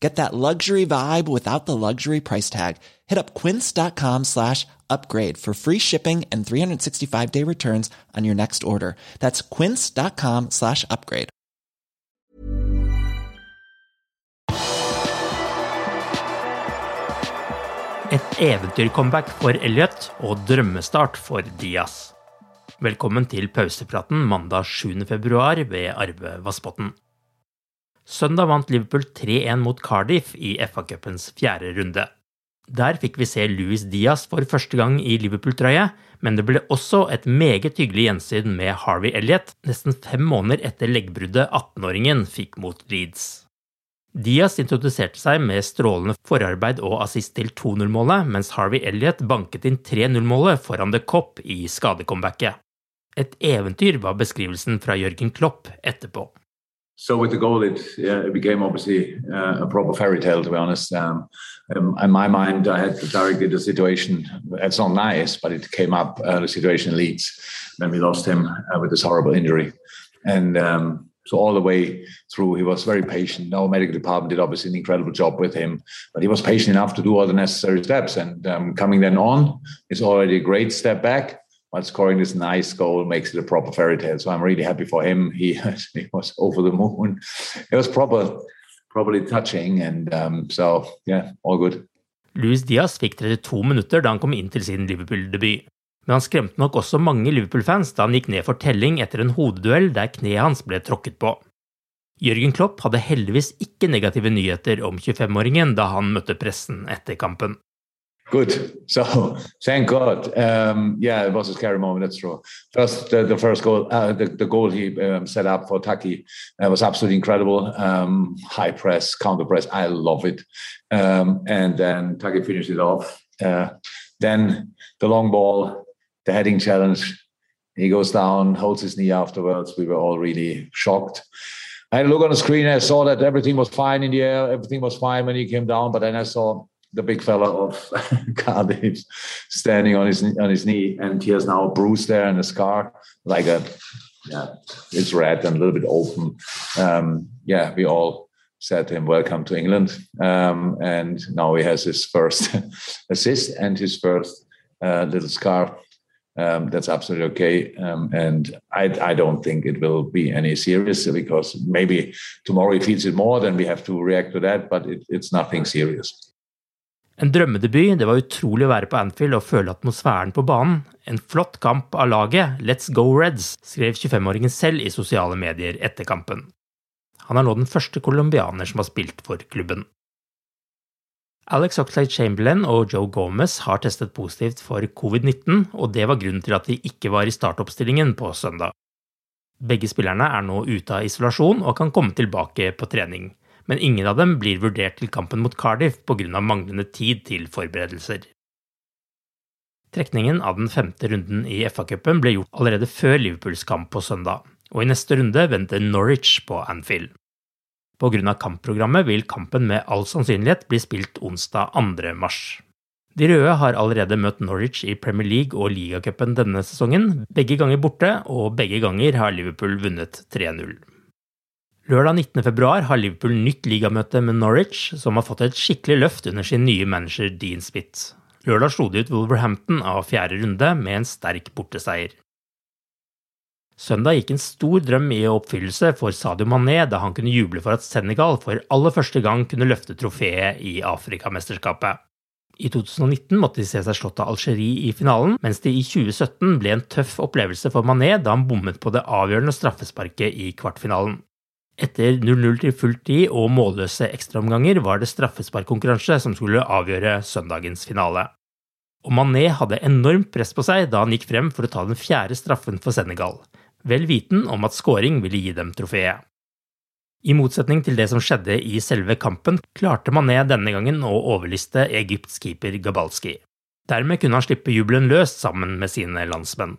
Get that luxury vibe without the luxury price tag. Hit up quince.com slash upgrade for free shipping and 365 day returns on your next order. That's quince.com slash upgrade. Et eventyrcomeback for Elliot og drømmestart for Diaz. Velkommen til pausepraten mandag 7. februar ved Arve Vassbotn. Søndag vant Liverpool 3-1 mot Cardiff i FA-cupens fjerde runde. Der fikk vi se Louis Diaz for første gang i Liverpool-trøye, men det ble også et meget hyggelig gjensyn med Harvey Elliot nesten fem måneder etter leggbruddet 18-åringen fikk mot Leeds. Diaz introduserte seg med strålende forarbeid og assist til 2-0-målet, mens Harvey Elliot banket inn 3-0-målet foran The Cop i skadecomebacket. Et eventyr var beskrivelsen fra Jørgen Klopp etterpå. So with the goal, it, it became obviously uh, a proper fairy tale, to be honest. Um, um, in my mind, I had directly the situation. It's not nice, but it came up uh, the situation in Leeds when we lost him uh, with this horrible injury, and um, so all the way through, he was very patient. Our medical department did obviously an incredible job with him, but he was patient enough to do all the necessary steps. And um, coming then on is already a great step back but scoring this nice goal makes it a proper fairy tale. So I'm really happy for him. He, he was over the moon. It was proper, probably touching, and um, so yeah, all good. Luis Diaz fikk 32 minutter da han kom inn til sin Liverpool-debut. Men han skremte nok også mange Liverpool-fans da han gikk ned for telling etter en hodeduell der kneet hans ble tråkket på. Jørgen Klopp hadde heldigvis ikke negative nyheter om 25-åringen da han møtte pressen etter kampen. Good. So thank God. Um, yeah, it was a scary moment. That's true. First, the, the first goal, uh, the, the goal he um, set up for Taki uh, was absolutely incredible. Um, high press, counter press. I love it. Um, and then Taki finished it off. Uh, then the long ball, the heading challenge. He goes down, holds his knee afterwards. We were all really shocked. I had a look on the screen. I saw that everything was fine in the air. Everything was fine when he came down. But then I saw the big fella of Cardiff standing on his on his knee, and he has now a bruise there and a scar, like a yeah, it's red and a little bit open. Um, yeah, we all said to him, "Welcome to England," um, and now he has his first assist and his first uh, little scar. Um, that's absolutely okay, um, and I, I don't think it will be any serious because maybe tomorrow he feels it more, then we have to react to that. But it, it's nothing serious. En drømmedebut, det var utrolig å være på Anfield og føle atmosfæren på banen. En flott kamp av laget, Let's go Reds, skrev 25-åringen selv i sosiale medier etter kampen. Han er nå den første colombianer som har spilt for klubben. Alex Oxlade Chamberlain og Joe Gomez har testet positivt for covid-19, og det var grunnen til at de ikke var i startoppstillingen på søndag. Begge spillerne er nå ute av isolasjon og kan komme tilbake på trening men ingen av dem blir vurdert til kampen mot Cardiff pga. manglende tid til forberedelser. Trekningen av den femte runden i FA-cupen ble gjort allerede før Liverpools kamp på søndag, og i neste runde venter Norwich på Anfield. Pga. kampprogrammet vil kampen med all sannsynlighet bli spilt onsdag 2. mars. De røde har allerede møtt Norwich i Premier League og ligacupen denne sesongen, begge ganger borte, og begge ganger har Liverpool vunnet 3-0. Lørdag 19.2 har Liverpool nytt ligamøte med Norwich, som har fått et skikkelig løft under sin nye manager Dean Spitt. Lørdag slo de ut Wolverhampton av fjerde runde med en sterk borteseier. Søndag gikk en stor drøm i oppfyllelse for Sadio Mané da han kunne juble for at Senegal for aller første gang kunne løfte trofeet i Afrikamesterskapet. I 2019 måtte de se seg slått av Algerie i finalen, mens det i 2017 ble en tøff opplevelse for Mané da han bommet på det avgjørende straffesparket i kvartfinalen. Etter 0-0 til full tid og målløse ekstraomganger var det straffesparkkonkurranse som skulle avgjøre søndagens finale. Og Mané hadde enormt press på seg da han gikk frem for å ta den fjerde straffen for Senegal, vel viten om at scoring ville gi dem trofeet. I motsetning til det som skjedde i selve kampen, klarte Mané denne gangen å overliste Egypts keeper Gabalski. Dermed kunne han slippe jubelen løs sammen med sine landsmenn.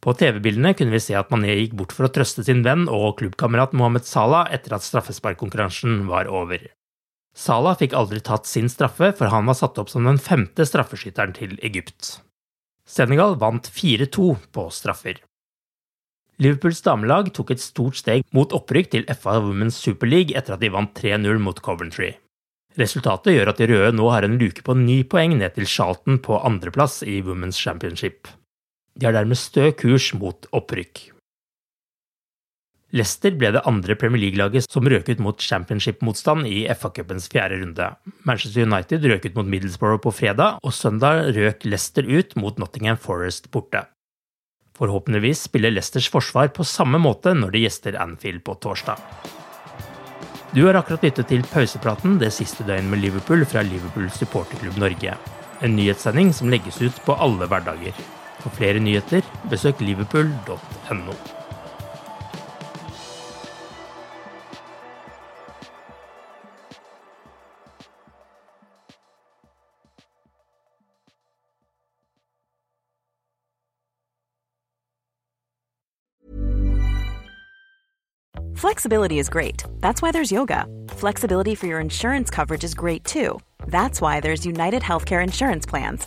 På TV-bildene kunne vi se at Mané gikk bort for å trøste sin venn og klubbkamerat Mohammed Salah etter at straffesparkkonkurransen var over. Salah fikk aldri tatt sin straffe, for han var satt opp som den femte straffeskytteren til Egypt. Senegal vant 4-2 på straffer. Liverpools damelag tok et stort steg mot opprykk til FA Women's Super League etter at de vant 3-0 mot Coventry. Resultatet gjør at de røde nå har en luke på ni poeng ned til Charlton på andreplass i Women's Championship. De har dermed stø kurs mot opprykk. Leicester ble det andre Premier League-laget som røk ut mot championship-motstand i FA-cupens fjerde runde. Manchester United røk ut mot Middlesbrough på fredag, og søndag røk Leicester ut mot Nottingham Forest borte. Forhåpentligvis spiller Leicesters forsvar på samme måte når de gjester Anfield på torsdag. Du har akkurat lyttet til pausepraten det siste døgnet med Liverpool fra Liverpool supporterklubb Norge. En nyhetssending som legges ut på alle hverdager. For flere nyheter, besøk liverpool.no. Flexibility is great. That's why there's yoga. Flexibility for your insurance coverage is great too. That's why there's United Healthcare Insurance Plans.